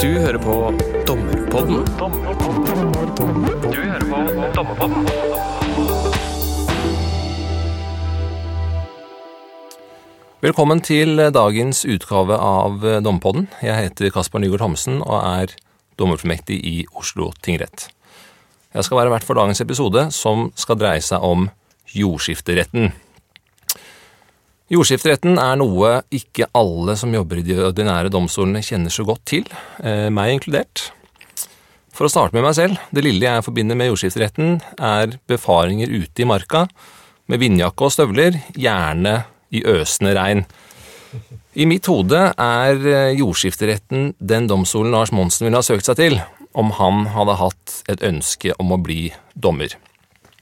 Du hører på Dommerpodden. Velkommen til dagens utgave av Dommerpodden. Jeg heter Kasper Nygaard Thomsen og er dommerformektig i Oslo tingrett. Jeg skal være vert for dagens episode, som skal dreie seg om jordskifteretten. Jordskifteretten er noe ikke alle som jobber i de ordinære domstolene kjenner så godt til, eh, meg inkludert. For å starte med meg selv, det lille jeg forbinder med jordskifteretten, er befaringer ute i marka med vindjakke og støvler, gjerne i øsende regn. I mitt hode er eh, jordskifteretten den domstolen Lars Monsen ville ha søkt seg til om han hadde hatt et ønske om å bli dommer.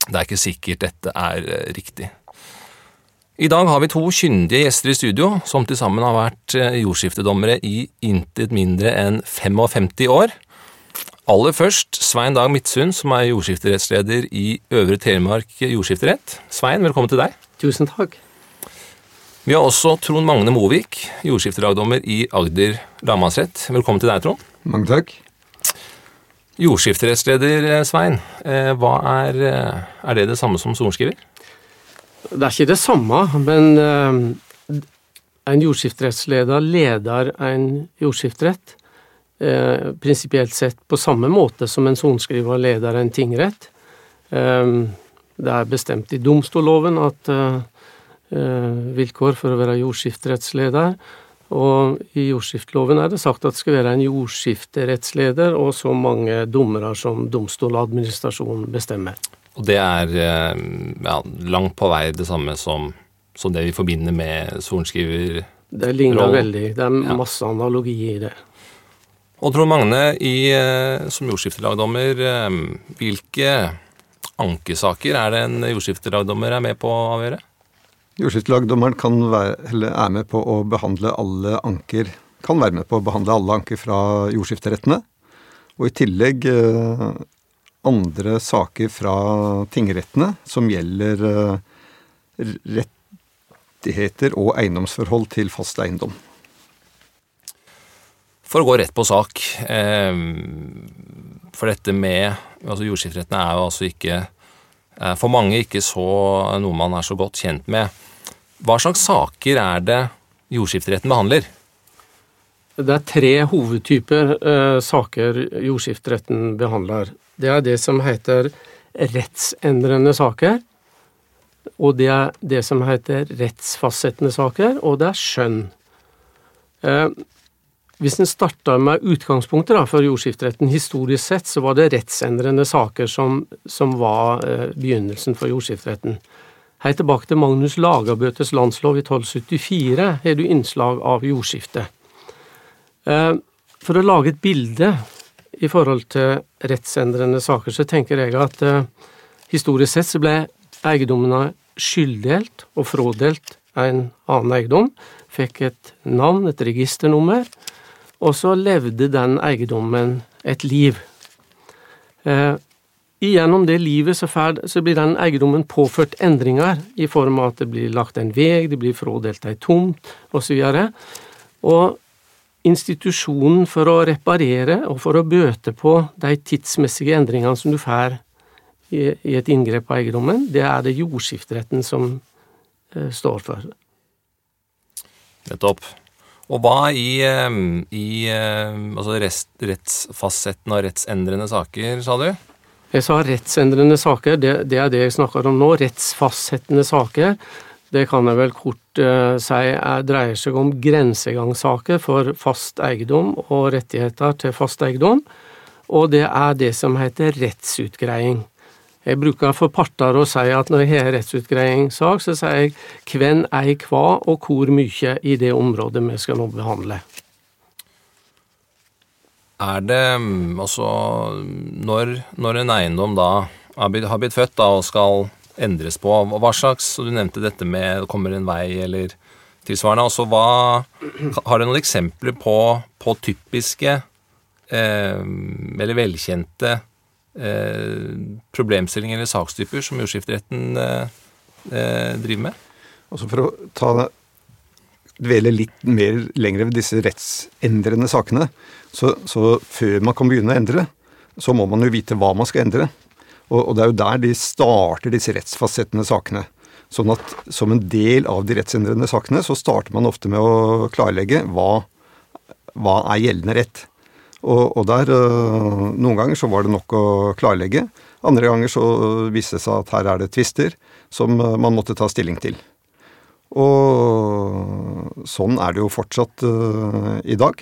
Det er ikke sikkert dette er eh, riktig. I dag har vi to kyndige gjester i studio, som til sammen har vært eh, jordskiftedommere i intet mindre enn 55 år. Aller først Svein Dag Midtsund, som er jordskifterettsleder i Øvre Telemark jordskifterett. Svein, velkommen til deg. Tusen takk. Vi har også Trond Magne Movik, jordskiftelagdommer i Agder lagmannsrett. Velkommen til deg, Trond. Mange takk. Jordskifterettsleder eh, Svein, eh, hva er, er det det samme som sorenskriver? Det er ikke det samme, men eh, en jordskifterettsleder leder en jordskifterett eh, prinsipielt sett på samme måte som en sorenskriver leder en tingrett. Eh, det er bestemt i domstolloven at vilkår for å være jordskifterettsleder, og i jordskifteloven er det sagt at det skal være en jordskifterettsleder og så mange dommere som domstoladministrasjonen bestemmer. Og det er eh, ja, langt på vei det samme som, som det vi forbinder med sorenskriver. Det ligner Rollen. veldig. Det er Ja. masse analogi i det. Og Trond Magne, i, eh, som jordskiftelagdommer, eh, hvilke ankesaker er det en jordskiftelagdommer er med på å avgjøre? Jordskiftelagdommeren kan være, eller er med på å behandle alle anker kan være med på å behandle alle anker fra jordskifterettene. Og i tillegg andre saker fra tingrettene som gjelder eh, rettigheter og eiendomsforhold til fast eiendom. For å gå rett på sak eh, For dette med altså Jordskifterettene er jo altså ikke eh, For mange ikke så noe man er så godt kjent med. Hva slags saker er det jordskifteretten behandler? Det er tre hovedtyper eh, saker jordskifteretten behandler. Det er det som heter rettsendrende saker, og det er det som heter rettsfastsettende saker, og det er skjønn. Eh, hvis en starter med utgangspunktet da, for jordskifteretten historisk sett, så var det rettsendrende saker som, som var eh, begynnelsen for jordskifteretten. Helt tilbake til Magnus Lagerbøtes landslov i 1274 har du innslag av jordskifte. Eh, For å lage et bilde i forhold til rettsendrende saker, så tenker jeg at eh, historisk sett så ble eiendommene skylddelt og frådelt en annen eiendom, fikk et navn, et registernummer, og så levde den eiendommen et liv. Eh, Gjennom det livet så, ferd, så blir den eiendommen påført endringer, i form av at det blir lagt en vei, det blir frådelt ei tomt, osv. Og institusjonen for å reparere og for å bøte på de tidsmessige endringene som du får i, i et inngrep på eiendommen, det er det jordskifteretten som eh, står for. Nettopp. Og hva i, eh, i eh, altså rest, rettsfastsettende og rettsendrende saker, sa du? Jeg sa rettsendrende saker, det, det er det jeg snakker om nå. Rettsfastsettende saker. Det kan jeg vel kort eh, si er, dreier seg om grensegangssaker for fast eiendom og rettigheter til fast eiendom. Og det er det som heter rettsutgreiing. Jeg bruker for parter å si at når jeg har rettsutgreiingssak, så sier jeg hvem ei hva og hvor mye i det området vi skal nå behandle. Er det altså Når, når en eiendom da har blitt født da, og skal endres på, hva slags Du nevnte dette med kommer en vei eller tilsvarende. Altså hva Har du noen eksempler på, på typiske eh, eller velkjente eh, problemstillinger eller sakstyper som jordskifteretten eh, eh, driver med? Altså for å ta det dvele litt mer lenger ved disse rettsendrende sakene. Så, så, før man kan begynne å endre, så må man jo vite hva man skal endre. Og, og det er jo der de starter disse rettsfastsettende sakene. Sånn at som en del av de rettsendrende sakene, så starter man ofte med å klarlegge hva, hva er gjeldende rett. Og, og der øh, Noen ganger så var det nok å klarlegge. Andre ganger så viste det seg at her er det tvister som øh, man måtte ta stilling til. Og sånn er det jo fortsatt uh, i dag.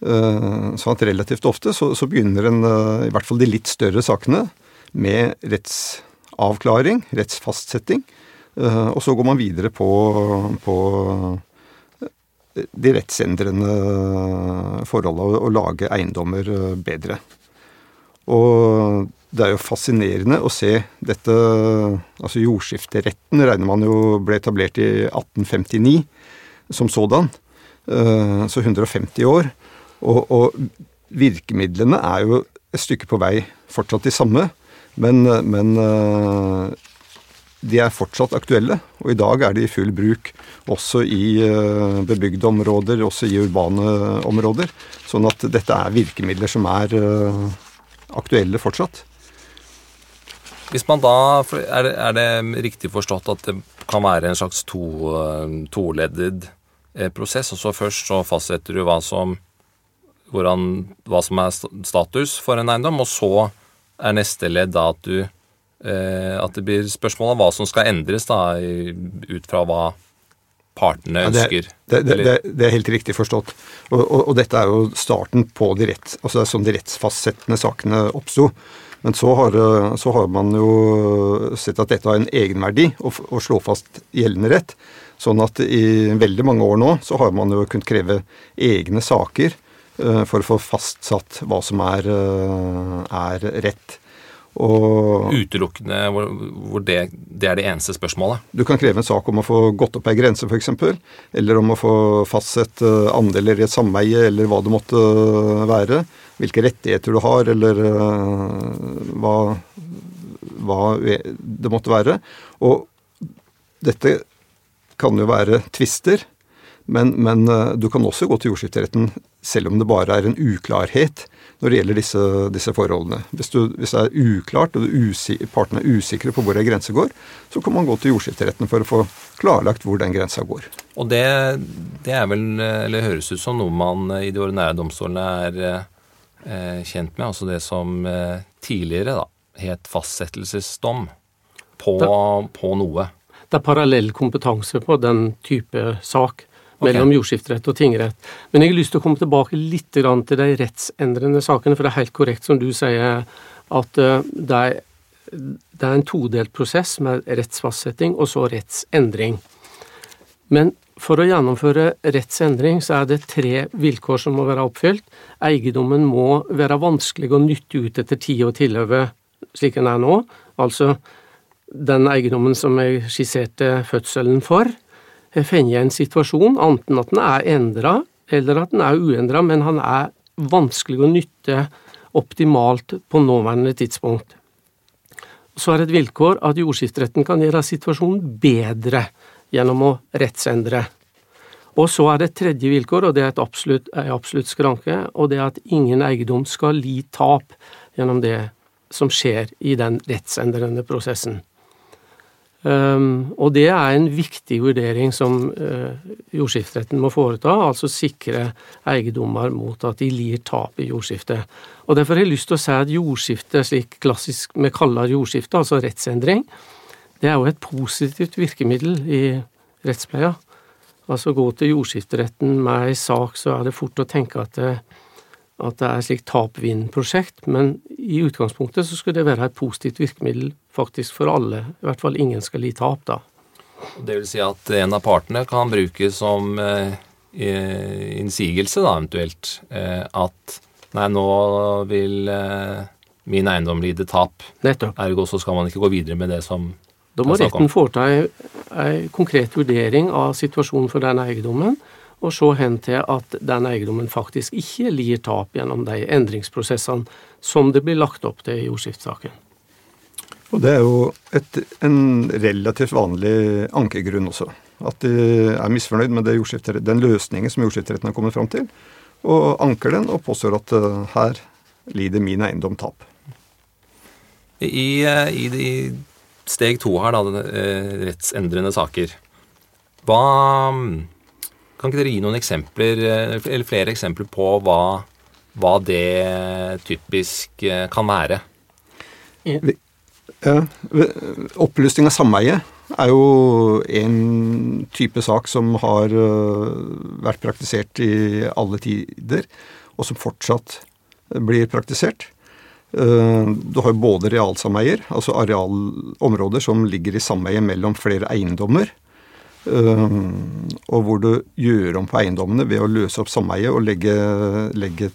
Uh, sånn at relativt ofte så, så begynner en, uh, i hvert fall de litt større sakene, med rettsavklaring, rettsfastsetting. og så går man videre på, på de rettsendrende forholda og, og lage eiendommer bedre. Og det er jo fascinerende å se dette Altså jordskifteretten regner man jo ble etablert i 1859 som sådan. Eh, så 150 år. Og, og virkemidlene er jo et stykke på vei fortsatt de samme, men, men eh, de er fortsatt aktuelle. Og i dag er de i full bruk også i eh, bebygde områder, også i urbane områder. Sånn at dette er virkemidler som er aktuelle fortsatt. Hvis man da, er det, riktig forstått at det kan være en slags to, eh, toleddet eh, prosess? og så Først så fastsetter du hva som, hvordan, hva som er status for en eiendom, og så er neste ledd da at du eh, at det blir spørsmål om hva som skal endres da, ut fra hva partene ønsker. Ja, det, det, det, det, er helt riktig forstått. Og, og, og, dette er jo starten på de rett, altså som de rettsfastsettende sakene oppsto. Men så har, så har, man jo sett at dette har en egenverdi å, å slå fast gjeldende rett. Sånn at i veldig mange år nå så har man jo kunnet kreve egne saker for å få fastsatt hva som er, uh, er rett. Og Utelukkende hvor, det, det, er det eneste spørsmålet? Du kan kreve en sak om å få gått opp ei grense, f.eks. Eller om å få fastsett uh, andeler i et sameie, eller hva det måtte være hvilke rettigheter du har, eller hva, hva, det måtte være. Og dette kan jo være tvister, men, men uh, du kan også gå til jordskifteretten selv om det bare er en uklarhet når det gjelder disse, disse forholdene. Hvis, du, hvis, det er uklart og partene er usikre på hvor ei grense går, så kan man gå til jordskifteretten for å få klarlagt hvor den grensa går. Og det, det er vel, eller høres ut som noe man i de ordinære domstolene er eh, kjent med, altså det som eh, tidligere da, het fastsettelsesdom på, på, noe. Det er parallell kompetanse på den type sak mellom okay. jordskifterett og tingrett. Men jeg har lyst til å komme tilbake litt til de rettsendrende sakene, for det er helt korrekt som du sier at uh, det, er, det er en todelt prosess med rettsfastsetting og så rettsendring. Men for å gjennomføre rettsendring så er det tre vilkår som må være oppfylt. Eiendommen må være vanskelig å nytte ut etter tid og tilhøve slik den er nå. Altså den eiendommen som jeg skisserte fødselen for, funnet en situasjon, enten at den er endra eller at den er uendra, men han er vanskelig å nytte optimalt på nåværende tidspunkt. Så er det et vilkår at jordskifteretten kan gjøre situasjonen bedre gjennom å rettsendre. Og så er det et tredje vilkår, og det er et absolutt, en absolutt skranke, og det er at ingen eiendom skal li tap gjennom det som skjer i den rettsendrende prosessen. Um, og det er en viktig vurdering som uh, jordskifteretten må foreta, altså sikre eiendommer mot at de lir tap i jordskiftet. Og Derfor har jeg lyst til å si at jordskifte, slik klassisk vi kaller jordskifte, altså rettsendring, det er jo et positivt virkemiddel i rettspleia. Altså gå til jordskifteretten med ei sak, så er det fort å tenke at det, at det er et slikt tap-vinn-prosjekt, men i utgangspunktet så skulle det være et positivt virkemiddel faktisk for alle. I hvert fall ingen skal li tap, da. Det vil si at en av partene kan bruke som eh, innsigelse, da eventuelt, eh, at nei, nå vil eh, min eiendom lide tap. Nettopp. Ergo så skal man ikke gå videre med det som da må retten foreta en konkret vurdering av situasjonen for den eiendommen, og se hen til at den eiendommen faktisk ikke lider tap gjennom de endringsprosessene som det blir lagt opp til i jordskiftssaken. Og Det er jo et, en relativt vanlig ankegrunn også. At de er misfornøyd med den løsningen som jordskifteretten har kommet fram til, og anker den og påstår at uh, her lider min eiendom tap. I, i, i steg to her, da, rettsendrende saker. Hva Kan ikke dere gi noen eksempler, eller flere eksempler på hva, hva det typisk kan være? Ja, oppløsning av sameie er jo en type sak som har øh, vært praktisert i alle tider, og som fortsatt blir praktisert. Øh, du har jo både realsameier, altså arealområder som ligger i sameie mellom flere eiendommer, og hvor du gjør om på eiendommene ved å løse opp sameie og legge, legge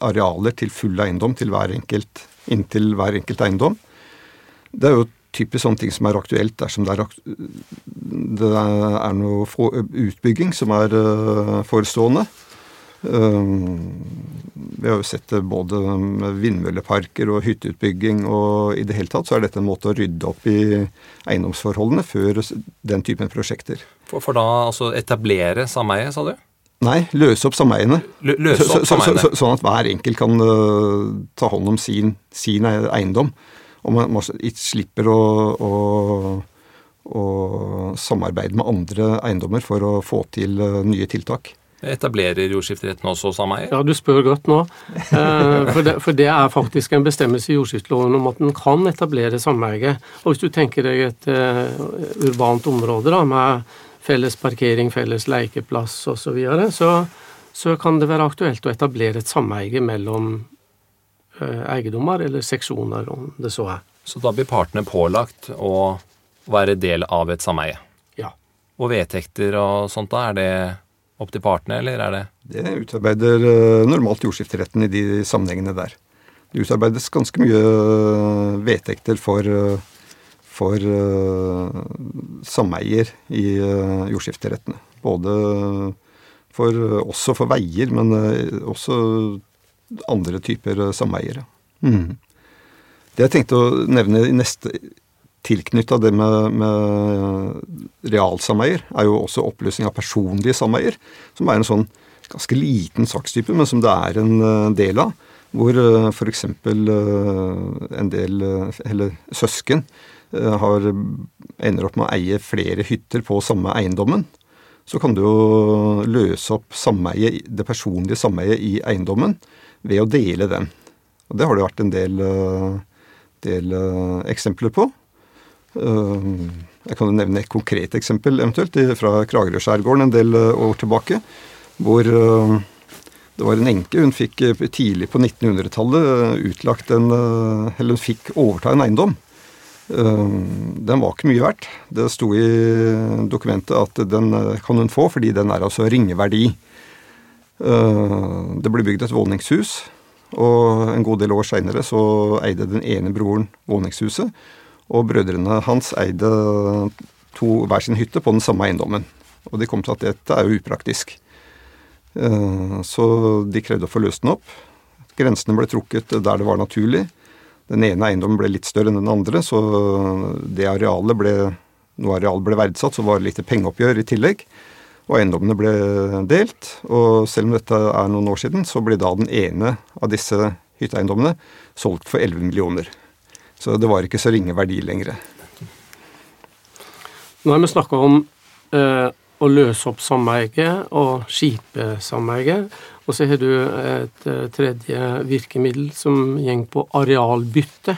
arealer til full eiendom til hver enkelt, inntil hver enkelt eiendom. Det er jo typisk sånne ting som er aktuelt dersom det er, det er noe utbygging som er uh, forestående. Uh, vi har jo sett det både med vindmølleparker og hytteutbygging, og i det hele tatt så er dette en måte å rydde opp i eiendomsforholdene før den typen prosjekter. For, for da altså etablere sameie, sa du? Nei, løse opp sameiene. Løse opp sameiene. Så, så, sånn at hver enkelt kan uh, ta hånd om sin, sin eiendom. Og man, man slipper å, å, å, samarbeide med andre eiendommer for å få til uh, nye tiltak. Etablerer jordskifteretten også sameier? Ja, du spør godt nå. Eh, for, det, for, det, er faktisk en bestemmelse i jordskifteloven om at den kan etablere sameie. Og hvis du tenker deg et uh, urbant område da, med felles parkering, felles lekeplass osv., så, videre, så så kan det være aktuelt å etablere et sameie mellom Eh, eiendommer eller seksjoner, om det så er. Så da blir partene pålagt å være del av et sameie? Ja. Og vedtekter og sånt, da, er det opp til partene, eller er det Det utarbeider eh, normalt jordskifteretten i de sammenhengene der. Det utarbeides ganske mye eh, vedtekter for, for sameier i jordskifterettene. Både for, også for veier, men også andre typer eh, sameiere. Mm. Det jeg tenkte å nevne i neste tilknytta det med, med realsameier, er jo også oppløsning av personlige sameier, som er en sånn ganske liten sakstype, men som det er en eh, del av. Hvor eh, f.eks. en del, eller søsken, har, ender opp med å eie flere hytter på samme eiendommen. Så kan du jo løse opp sameie, det personlige sameiet i eiendommen ved å dele den. Og Det har det vært en del, eh, del uh, eksempler på. Uh, jeg kan jo nevne et konkret eksempel eventuelt fra Kragerø-skjærgården en del år tilbake. Hvor det var en enke. Hun fikk tidlig på 1900-tallet utlagt en Eller hun fikk overta en eiendom. Den var ikke mye verdt. Det sto i dokumentet at den kan hun få fordi den er altså ringeverdi. Eh, det ble bygd et våningshus, og en god del år seinere så eide den ene broren våningshuset, og brødrene hans eide to hver sin hytte på den samme eiendommen. Og de kom til at dette er jo upraktisk. Eh, så de krevde å få løst den opp. Grensene ble trukket der det var naturlig. Den ene eiendommen ble litt større enn den andre, så det arealet ble, noe areal ble verdsatt, så var det litt pengeoppgjør i tillegg og eiendommene ble delt. Og selv om dette er noen år siden, så ble da den ene av disse hytteeiendommene solgt for 11 millioner. Så det var ikke så ringe verdi lenger. Nå har vi snakka om eh, å løse opp sameie og skipe sameie. Og så har du et eh, tredje virkemiddel som går på arealbytte.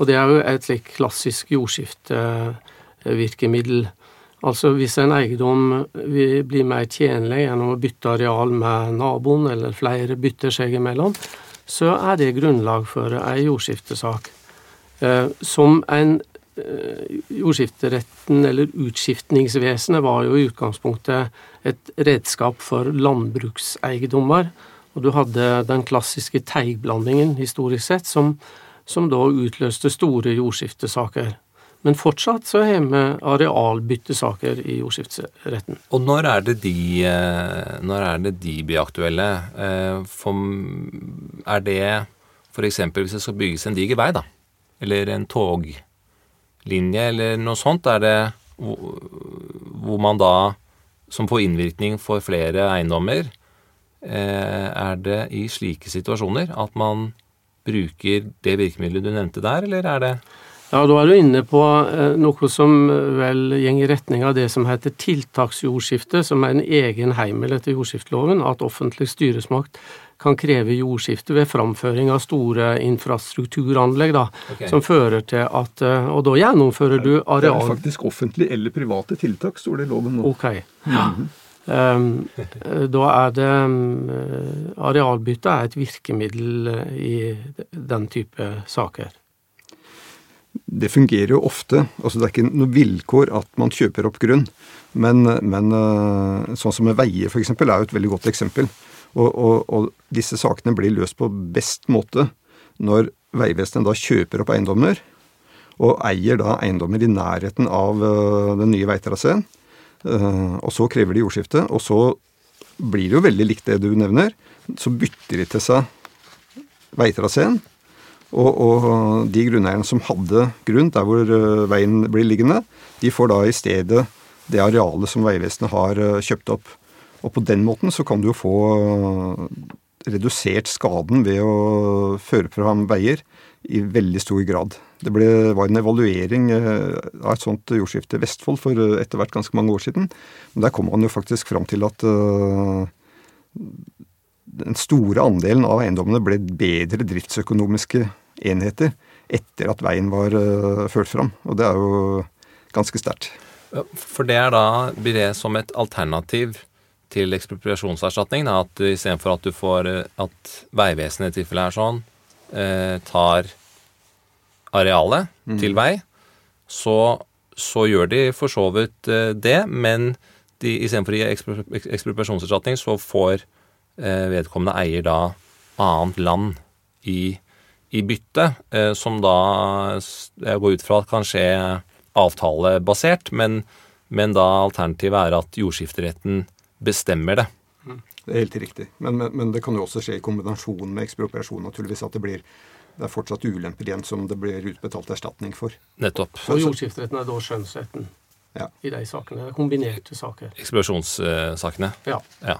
Og det er jo et slikt klassisk jordskiftevirkemiddel. Altså hvis en eiendom blir mer tjenlig gjennom å bytte areal med naboen, eller flere bytter seg imellom, så er det grunnlag for ei jordskiftesak. Eh, som en eh, Jordskifteretten, eller utskiftningsvesenet, var jo i utgangspunktet et redskap for landbrukseiendommer. Og du hadde den klassiske teigblandingen, historisk sett, som, som da utløste store jordskiftesaker. Men fortsatt så har vi arealbyttesaker i jordskiftsretten. Og når er det de, eh, er det de blir aktuelle? Eh, for er det f.eks. hvis det skal bygges en diger vei, da? Eller en toglinje, eller noe sånt? Er det hvor man da, som får innvirkning for flere eiendommer, eh, er det i slike situasjoner at man bruker det virkemidlet du nevnte der, eller er det Ja, da er du inne på eh, noe som vel går i retning av det som heter tiltaksjordskifte, som er en egen heimel etter jordskifteloven, at offentlig styresmakt kan kreve jordskifte ved framføring av store infrastrukturanlegg, da, okay. som fører til at eh, Og da gjennomfører du Det er faktisk offentlige eller private tiltak, står det i loven nå. Ok. Um, da er det Arealbytte er et virkemiddel eh, i den type saker. Det fungerer jo ofte. altså Det er ikke noe vilkår at man kjøper opp grunn. Men, men eh, sånn som med veier f.eks. er jo et veldig godt eksempel. Og, og, og disse sakene blir løst på best måte når Vegvesenet da kjøper opp eiendommer, og eier da eiendommer i nærheten av eh, den nye veitraseen. Eh, og så krever de jordskifte, og så blir det jo veldig likt det du nevner. Så bytter de til seg veitraseen. Og, og de grunneierne som hadde grunn der hvor eh, veien blir liggende, de får da i stedet det arealet som Vegvesenet har eh, kjøpt opp. Og på den måten så kan du jo få eh, redusert skaden ved å føre fram veier i veldig stor grad. Det ble, var en evaluering av et sånt jordskifte i Vestfold for etter hvert ganske mange år siden. Men der kom man jo faktisk fram til at den store andelen av eiendommene ble bedre driftsøkonomiske enheter etter at veien var eh, ført fram. Og det er jo ganske sterkt. For det er da, blir det som et alternativ til ekspropriasjonserstatning? Da, at istedenfor at du får eh, at Vegvesenet i tilfellet er sånn, eh, tar arealet til vei, så, så gjør de for så vidt det, men de, istedenfor å gi ekspropriasjonserstatning, så får vedkommende eier da annet land i, i bytte, eh, som da jeg går ut fra at kan skje avtalebasert, men, men da alternativet er at jordskifteretten bestemmer det. Det er helt riktig. Men, men, men det kan jo også skje i kombinasjon med ekspropriasjon, naturligvis. At det blir det er fortsatt ulemper igjen som det blir utbetalt erstatning for. Nettopp. Og jordskifteretten er da skjønnsretten Ja. i de sakene. Er kombinerte saker. Ekspropriasjonssakene. Ja. Ja.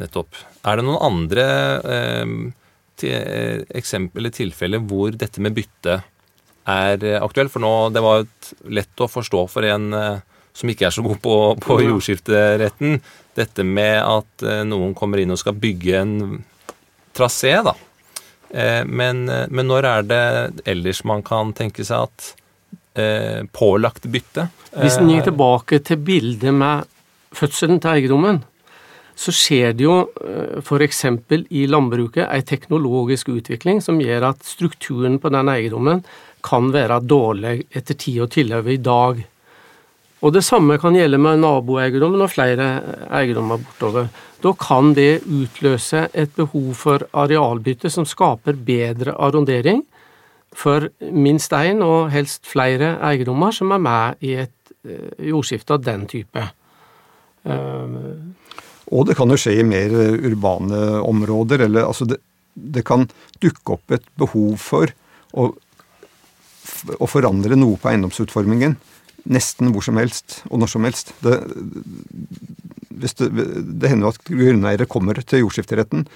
Nettopp. Er det noen andre eh, til, eh, eksempel eller tilfeller hvor dette med bytte er eh, aktuelt? For nå, det var lett å forstå for en eh, som ikke er så god på, på jordskifteretten, dette med at noen kommer inn og skal bygge en trasé, da. Men, men når er det ellers man kan tenke seg at eh, pålagt bytte Hvis en gikk tilbake til bildet med fødselen til eiendommen, så skjer det jo f.eks. i landbruket ei teknologisk utvikling som gjør at strukturen på den eiendommen kan være dårlig etter tid og tilhøve i dag. Og det samme kan gjelde med naboeiendommen og flere eiendommer bortover. Da kan det utløse et behov for arealbytte som skaper bedre arrondering for minst én og helst flere eiendommer som er med i et eh, jordskifte av den type. Og det kan jo skje i mer eh, urbane områder. Eller altså det, det kan dukke opp et behov for å, å forandre noe på eiendomsutformingen. Nesten hvor som helst og når som helst. Det, det, det hender jo at grunneiere kommer til jordskifteretten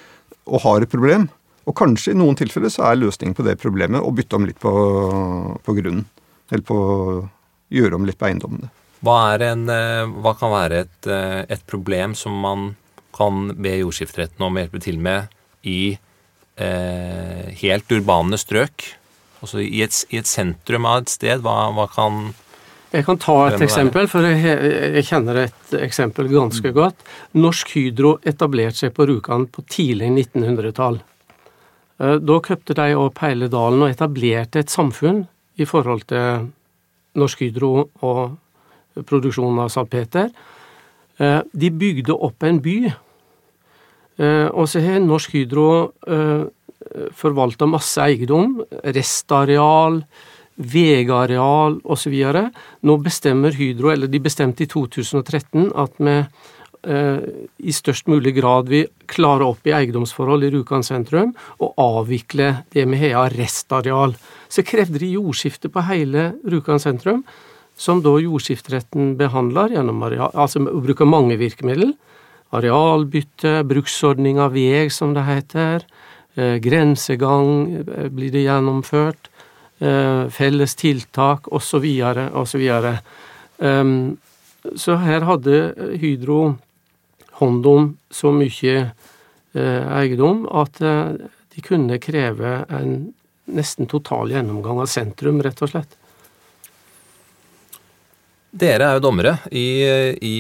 og har et problem. Og kanskje i noen tilfeller så er løsningen på det problemet å bytte om litt på, på grunnen. Eller på gjøre om litt på eiendommene. Hva, en, eh, hva kan være et, eh, et problem som man kan be jordskifteretten om å hjelpe til med i eh, helt urbane strøk? Altså i et, i et sentrum av et sted, hva, hva kan Jeg kan ta et eksempel, for jeg, kjenner et eksempel ganske godt. Norsk Hydro etablerte seg på Rjukan på tidlig 1900-tall. Eh, Da kjøpte de opp hele dalen og etablerte et samfunn i forhold til Norsk Hydro og produksjonen av salpeter. Peter. De bygde opp en by, eh, og så har Norsk Hydro forvalta masse eiendom, restareal, vegareal osv. Nå bestemmer Hydro, eller de bestemte i 2013, at vi eh, i størst mulig grad vil klare opp i eiendomsforhold i Rjukan sentrum og avvikle det vi har av restareal. Så krevde de jordskifte på hele Rjukan sentrum. Som da jordskifteretten behandler gjennom areal, altså bruker bruke mange virkemidler. Arealbytte, bruksordning av veg, som det heter. Eh, grensegang eh, blir det gjennomført. Eh, felles tiltak, osv., osv. Um, så her hadde Hydro hånd om så mye eh, eiendom at de kunne kreve en nesten total gjennomgang av sentrum, rett og slett. Dere er jo dommere i, i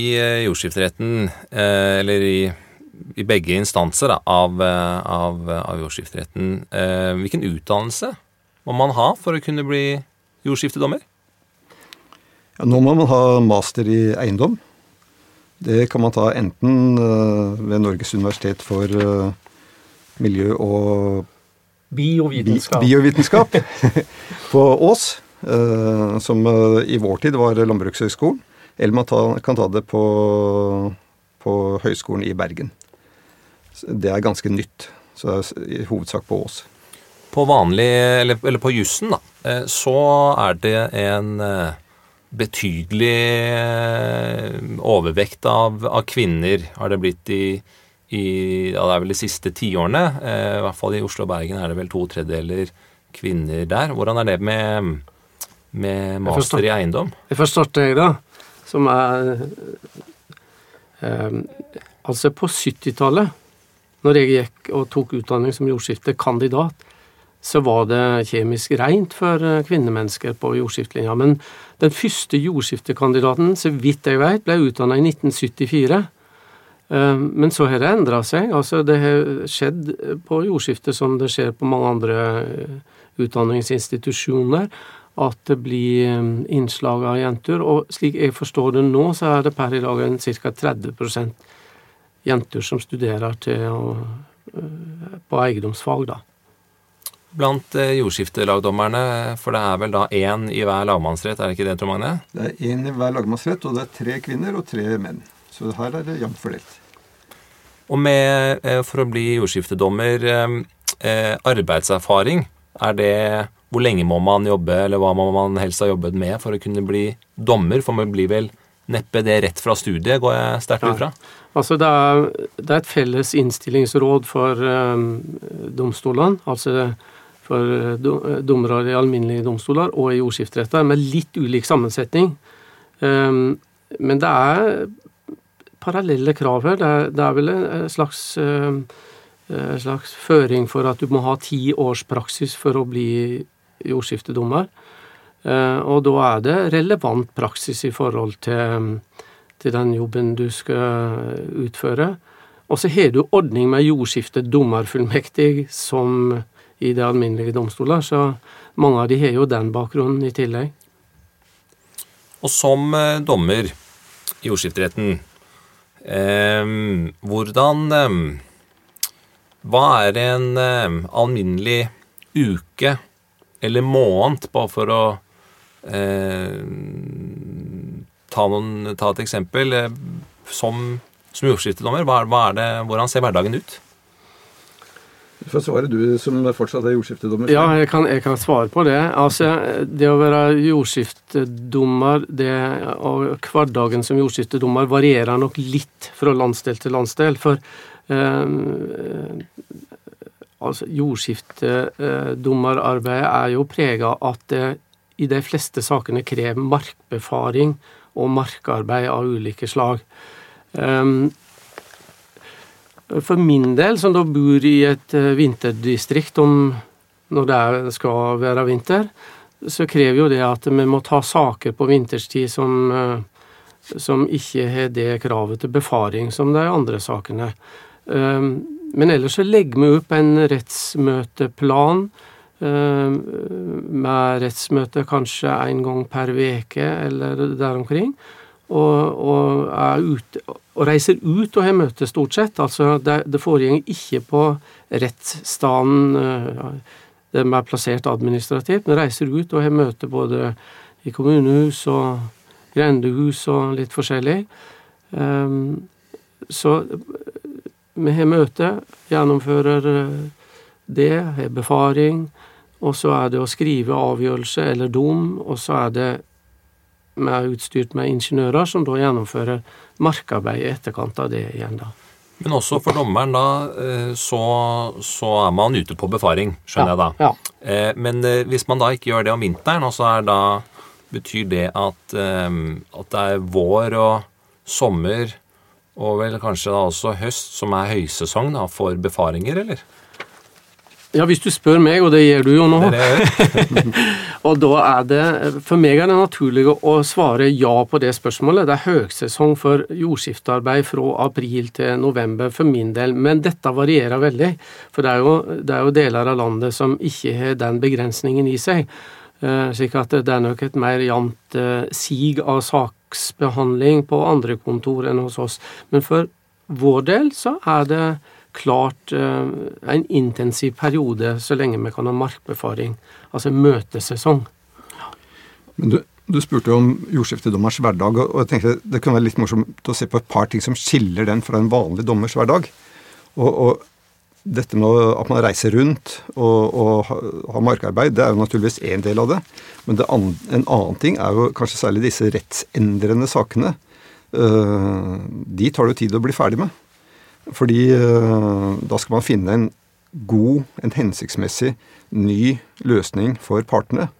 jordskifteretten, eh, eller i, i, begge instanser da, av, av, av, jordskifteretten. Eh, hvilken utdannelse må man ha for å kunne bli jordskiftedommer? Ja, nå må man ha master i eiendom. Det kan man ta enten eh, ved Norges universitet for miljø og Biovitenskap. Biovitenskap på Ås. Eh, som eh, i vår tid var Landbrukshøgskolen. Eller man kan ta det på, på Høgskolen i Bergen. Det er ganske nytt. Så det er i hovedsak på Ås. På vanlig, eller, eller på jussen, da, eh, så er det en betydelig overvekt av, av kvinner, har det blitt i, i ja, det er vel de siste tiårene. I hvert fall i Oslo og Bergen er det vel to tredjedeler kvinner der. Hvordan er det med med master i eiendom? Jeg forstår jeg, da. Som er eh, Altså, på 70-tallet, når jeg gikk og tok utdanning som jordskiftekandidat, så var det kjemisk rent for eh, kvinnemennesker på jordskiftelinja. Men den første jordskiftekandidaten, så vidt jeg vet, ble utdanna i 1974. Eh, men så har det endra seg. Altså, det har skjedd på jordskifte som det skjer på mange andre eh, utdanningsinstitusjoner at det blir um, innslag av jenter. Og slik jeg forstår det nå, så er det per i dag en ca. 30% jenter som studerer til, å, på eiendomsfag, da. Blant uh, jordskiftelagdommerne, for det er vel da én i hver lagmannsrett, er det ikke det, Tor Magne? Det er én i hver lagmannsrett, og det er tre kvinner og tre menn. Så her er det jevnt fordelt. Og med, for å bli jordskiftedommer, arbeidserfaring, er det hvor lenge må man jobbe, eller hva må man helst ha jobbet med for å kunne bli dommer? For man blir vel neppe det rett fra studiet, går jeg sterkt ut fra? Altså det er, det er, et felles innstillingsråd for um, domstolene. Altså for dommere i alminnelige domstoler og i jordskifteretter, med litt ulik sammensetning. Um, men det er parallelle krav her. Det er, det er vel en slags, uh, slags føring for at du må ha ti års praksis for å bli jordskiftedommer. Eh, og da er det relevant praksis i forhold til, til den jobben du skal utføre. Og så har du ordning med jordskiftedommerfullmektig som i de alminnelige domstoler, så mange av de har jo den bakgrunnen i tillegg. Og som eh, dommer i jordskifteretten, eh, hvordan eh, Hva er en eh, alminnelig uke eller måned, bare for å eh, ta, noen, ta, et eksempel. Eh, som, som jordskiftedommer, hva, hva er det, hvordan ser hverdagen ut? Du får svare, du som fortsatt er jordskiftedommer. Ja, jeg kan, jeg kan, svare på det. Altså, Det å være jordskiftedommer det, og hverdagen som jordskiftedommer varierer nok litt fra landsdel til landsdel. For eh, Altså, Jordskiftedommerarbeidet er jo prega at det i de fleste sakene krever markbefaring og markarbeid av ulike slag. Um, for min del, som da bor i et eh, vinterdistrikt om når det skal være vinter, så krever jo det at vi må ta saker på vinterstid som, eh, som ikke har det kravet til befaring som de andre sakene. Um, men ellers så legger vi opp en rettsmøteplan eh, med rettsmøte kanskje en gang per uke eller der omkring. Og, og, ut, og, reiser ut og har møte, stort sett. Altså, det, det foregår ikke på rettsstaden de der vi er plassert administrativt, men reiser ut og har møte både i kommunehus og grendehus og litt forskjellig. Um, så vi har møte, gjennomfører eh, det, har befaring, og så er det å skrive avgjørelse eller dom, og så er det vi er utstyrt med ingeniører som da gjennomfører markarbeid i etterkant av det igjen. da. Men også for dommeren, da, eh, så, så er man ute på befaring, skjønner jeg da. Ja. Eh, Men hvis man da ikke gjør det om vinteren, og så er da Betyr det at, at det er vår og sommer og vel kanskje da også høst som er høysesong da, for befaringer, eller? ja, hvis du spør meg, og det gjør du jo nå, Det det. og da er det For meg er det naturlig å svare ja på det spørsmålet. Det er høgsesong for jordskiftearbeid fra april til november for min del, men dette varierer veldig. For det er jo, det er jo deler av landet som ikke har den begrensningen i seg. Eh, slik at det er nok et mer jevnt eh, sig av saksbehandling på andre kontor enn hos oss. Men for vår del så er det klart eh, en intensiv periode så lenge vi kan ha markbefaring, altså møtesesong. Men du, du spurte jo om jordskiftedommers hverdag, og jeg tenkte det kunne være litt morsomt å se på et par ting som skiller den fra en vanlig dommers hverdag. Og, og dette med at man reiser rundt og, og har markarbeid, det er jo naturligvis én del av det. Men det an, en annen ting er jo kanskje særlig disse rettsendrende sakene. Uh, de tar det jo tid å bli ferdig med. Fordi uh, da skal man finne en god, en hensiktsmessig, ny løsning for partene.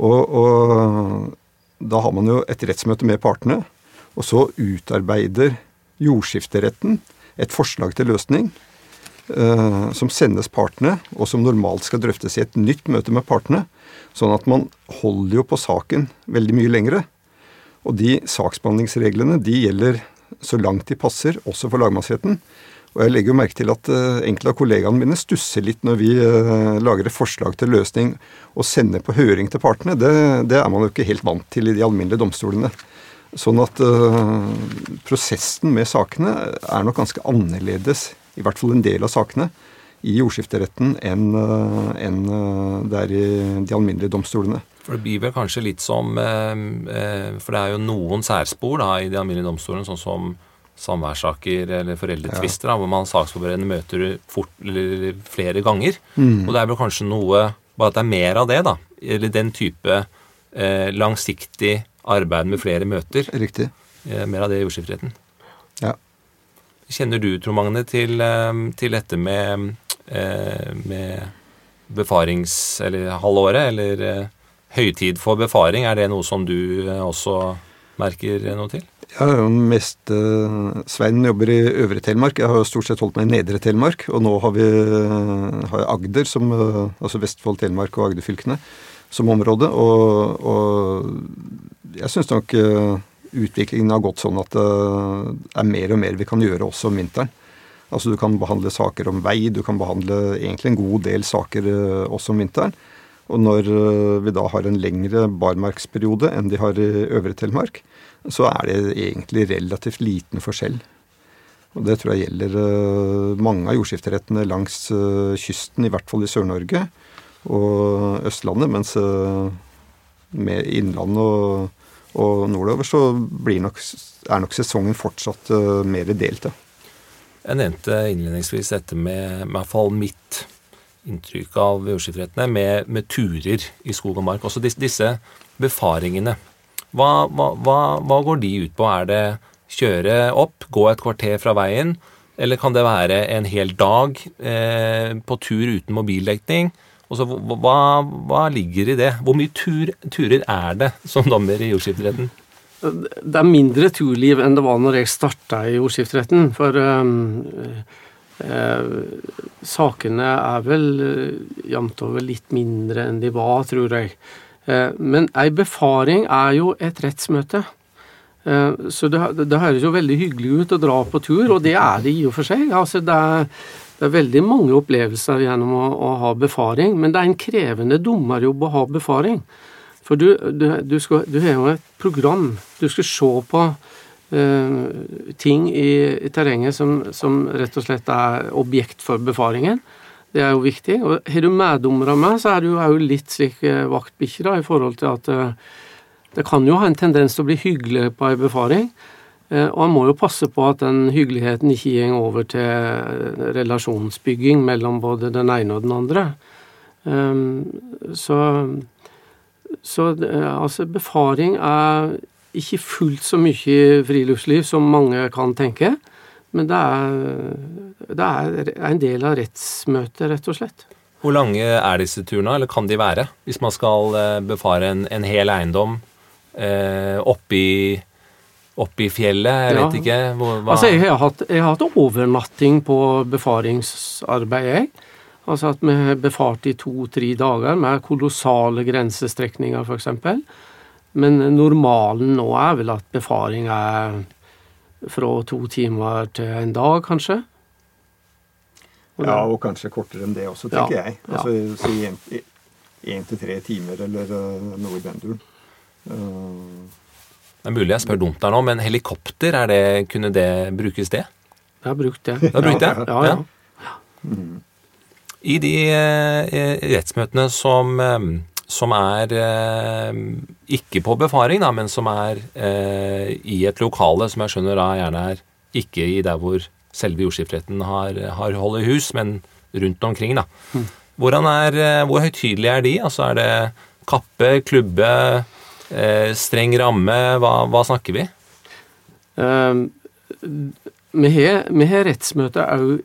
Og, og da har man jo et rettsmøte med partene, og så utarbeider jordskifteretten et forslag til løsning eh, som sendes partene, og som normalt skal drøftes i et nytt møte med partene. Sånn at man holder jo på saken veldig mye lengre. Og de saksbehandlingsreglene de gjelder så langt de passer, også for lagmannsretten. Og jeg legger jo merke til at eh, enkelte av kollegaene mine stusser litt når vi eh, lager et forslag til løsning og sender på høring til partene. Det, det er man jo ikke helt vant til i de alminnelige domstolene. Sånn at uh, prosessen med sakene er nok ganske annerledes, i hvert fall en del av sakene, i jordskifteretten enn eh, enn, eh, det er i de alminnelige domstolene. For det blir vel kanskje litt som eh, For det er jo noen særspor da, i de alminnelige domstolene, sånn som samværssaker eller foreldretvister, ja. hvor man saksforberedende møter fort, flere ganger. Og det er vel kanskje noe Bare at det er mer av det, da. Eller den type eh, langsiktig arbeid med flere møter. Riktig. Eh, mer av det i jordskifteretten. Kjenner du, Trond Magne, til, eh, til dette med, eh, med befarings... Eller halvåret, eller eh, høytid for befaring? Er det noe som du også merker noe til? Jeg har jo mest Svein jobber i Øvre Telemark. Jeg har jo stort sett holdt meg i Nedre Telemark. Og nå har vi har Agder, som, altså Vestfold, Telemark og Agderfylkene, som område. Og, og jeg syns nok utviklingen har gått sånn at det er mer og mer vi kan gjøre også om vinteren. Altså Du kan behandle saker om vei, du kan behandle egentlig en god del saker eh, også om vinteren. Og når eh, vi da har en lengre barmarksperiode enn de har i Øvre Telemark, så er det egentlig relativt liten forskjell. Og det tror jeg gjelder eh, mange av jordskifterettene langs eh, kysten, i hvert fall i Sør-Norge og Østlandet, mens eh, med Innlandet og, og nordover så nok, er nok sesongen fortsatt uh, mer delt, ja. Jeg nevnte innledningsvis dette med, med i hvert fall mitt inntrykk av jordskifterettene, med, med turer i skog og mark. Også disse, disse befaringene. Hva, hva, hva, hva går de ut på? Er det kjøre opp, gå et kvarter fra veien, eller kan det være en hel dag eh, på tur uten mobildekning? Og så, hva, hva ligger i det? Hvor mye tur, turer er det som dommer i jordskifteretten? Det er mindre turliv enn det var når jeg starta i jordskifteretten. For um, eh, sakene er vel eh, jevnt over litt mindre enn de var, tror jeg. Eh, men ei befaring er jo et rettsmøte. Eh, så det, det høres jo veldig hyggelig ut å dra på tur, og det er det i og for seg. Altså, det, er, det er veldig mange opplevelser gjennom å, å ha befaring, men det er en krevende dommerjobb å ha befaring. For du, du, du, skal, du har jo et program. Du skal se på eh, ting i, i terrenget som, som rett og slett er objekt for befaringen. Det er jo viktig. Og har du meddommere med, så er du jo litt slik eh, vaktbikkje i forhold til at eh, det kan jo ha en tendens til å bli hyggelig på ei befaring. Eh, og en må jo passe på at den hyggeligheten ikke går over til eh, relasjonsbygging mellom både den ene og den andre. Um, så så eh, altså, befaring er ikke fullt så mye friluftsliv som mange kan tenke. Men det er, det er en del av rettsmøtet, rett og slett. Hvor lange er disse turene, eller kan de være? Hvis man skal befare en, en hel eiendom eh, oppi, oppi fjellet, jeg Ja. vet ikke hvor, hva Altså, jeg har, hatt, jeg har hatt overnatting på befaringsarbeid, jeg. Altså at vi har befart i to-tre dager med kolossale grensestrekninger, f.eks. Men normalen nå er vel at befaring er fra to timer til en dag, kanskje. Og Ja, og kanskje kortere enn det også, Ja, tenker jeg. ja. Altså si én til tre timer eller eh, noe i den duren. Eh, Det er mulig jeg spør dumt der nå, men helikopter, er det, kunne det brukes det? Jeg har brukt det. Det har brukt det? Ja, ja. I de eh, rettsmøtene som, eh, som er eh, ikke på befaring, da, men som er i et lokale, som jeg skjønner da gjerne er ikke i der hvor selve jordskifteretten har, har holder hus, men rundt omkring, da. Hvordan er, hvor høytidelige er de? Altså er det kappe, klubbe, eh, streng ramme? Hva, hva snakker vi? Ehm, vi har, vi har rettsmøte òg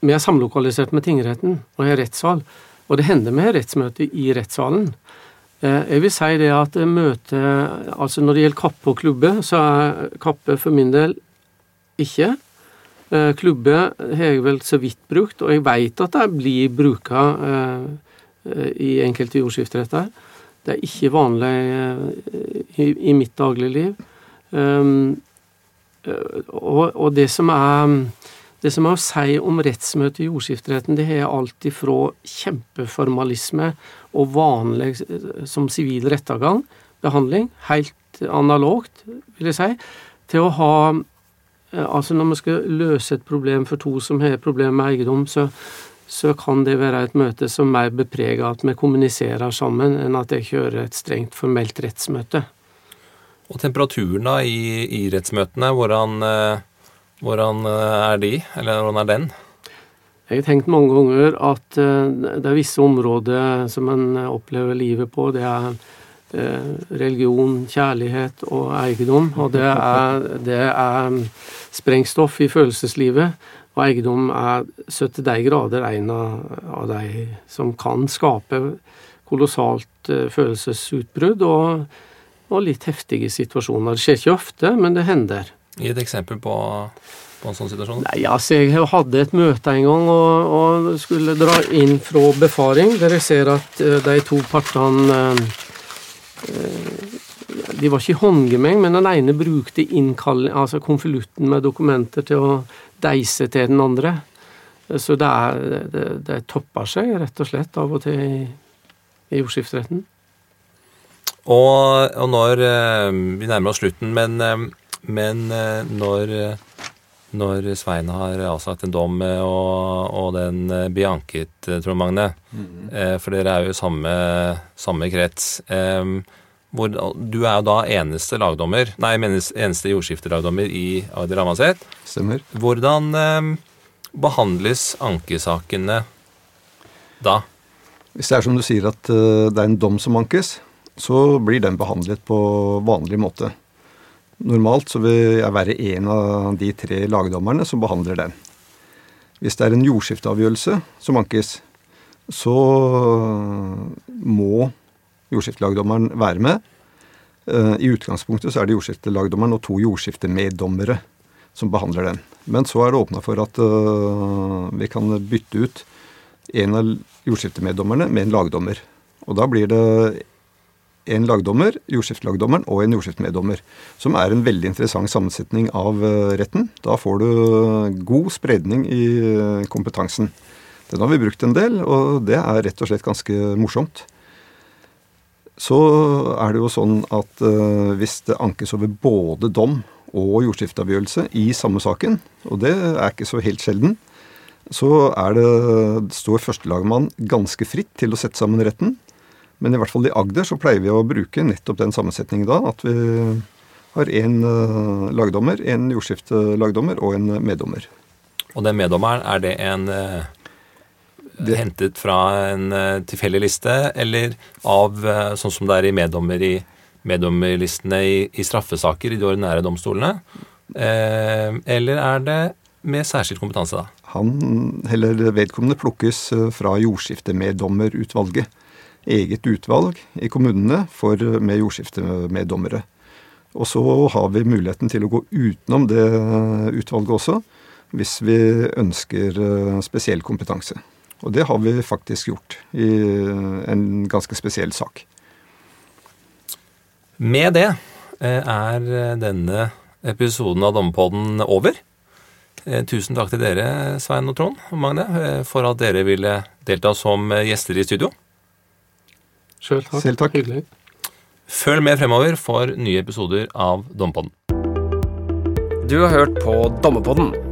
Vi er samlokalisert med tingretten og har rettssal. Og det hender vi har rettsmøte i rettssalen. Eh, Jeg vil si det at møte Altså når det gjelder kappe og klubbe, så er kappe for min del ikke. Eh, Klubbe har jeg vel så vidt brukt, og jeg veit at det blir bruka i enkelte jordskifteretter. Det er ikke vanlig eh, i, i mitt dagligliv. Um, og, og det som er det som er å si om rettsmøtet i jordskifteretten, det har alt ifra kjempeformalisme og vanlig eh, som sivil rettergang, behandling, helt analogt, vil jeg si, til å ha Altså når vi skal løse et problem for to som har problem med eiendom, så, så kan det være et møte som mer bepreger at vi kommuniserer sammen, enn at jeg kjører et strengt formelt rettsmøte. Og temperaturen da i, i rettsmøtene, hvordan, eh, hvordan eh, er de? Eller hvordan er den? Jeg har tenkt mange ganger at eh, det er visse områder som en opplever livet på. Det er religion, kjærlighet og eiendom. Og det er, det er sprengstoff i følelseslivet. Og eiendom er så til de grader en av, de som kan skape kolossalt eh, følelsesutbrudd og, og litt heftige situasjoner. Det skjer ikke ofte, men det hender. Gi et eksempel på, på en sånn situasjon. Nei, altså Jeg hadde et møte en gang og, og skulle dra inn fra befaring, der jeg ser at uh, de to partene eh, De var ikke i håndgemeng, men den ene brukte altså konvolutten med dokumenter til å deise til den andre. Så det, er, det, det topper seg rett og slett av og til i, i jordskifteretten. Og, og når eh, Vi nærmer oss slutten, men, eh, men eh, når, når Svein har avsagt en dom, og, og den blir anket, Trond Magne -hmm. For dere er jo i samme, samme krets. Hvor, du er jo da eneste lagdommer, nei, eneste jordskiftelagdommer i Agder Rammaset. stemmer. Hvordan eh, behandles ankesakene da? Hvis det er som du sier at eh, det er en dom som ankes, så blir den behandlet på vanlig måte. Normalt så vil jeg være en av de tre lagdommerne som behandler den. Hvis det er en jordskifteavgjørelse som ankes, så må jordskiftelagdommeren være med. Eh, I utgangspunktet så er det jordskiftelagdommeren og to jordskiftemeddommere som behandler den. Men så er det åpna for at eh, vi kan bytte ut en av jordskiftemeddommerne med en lagdommer. Og da blir det en lagdommer, jordskiftelagdommeren og en jordskiftemeddommer. Som er en veldig interessant sammensetning av eh, retten. Da får du god spredning i kompetansen. Den har vi brukt en del, og det er rett og slett ganske morsomt. Så er det jo sånn at uh, hvis det ankes over både dom og jordskifteavgjørelse i samme saken, og det er ikke så helt sjelden, så er det, står førstelagmann ganske fritt til å sette sammen retten. Men i hvert fall i Agder så pleier vi å bruke nettopp den sammensetningen da. At vi har én lagdommer, en jordskiftelagdommer og en meddommer. Og den meddommeren, er det en, eh, Det- hentet fra en uh, tilfeldig liste, eller av uh, sånn som det er i meddommer i meddommerlistene i, i straffesaker i de ordinære domstolene? Uh, eller er det med særskilt kompetanse, da? Han, eller vedkommende plukkes fra jordskiftemeddommerutvalget. Eget utvalg i kommunene for, med jordskiftemeddommere. Og så har vi muligheten til å gå utenom det utvalget også, hvis vi ønsker spesiell kompetanse. Og det har vi faktisk gjort i en ganske spesiell sak. Med det eh, er denne episoden av Dommepodden over. Eh, Tusen takk til dere, Svein og Trond og Magne, eh, for at dere ville delta som eh, gjester i studio. Selv takk. Selv takk. Hyggelig. Følg med fremover for nye episoder av Dommepodden. Du har hørt på Dommerpodden.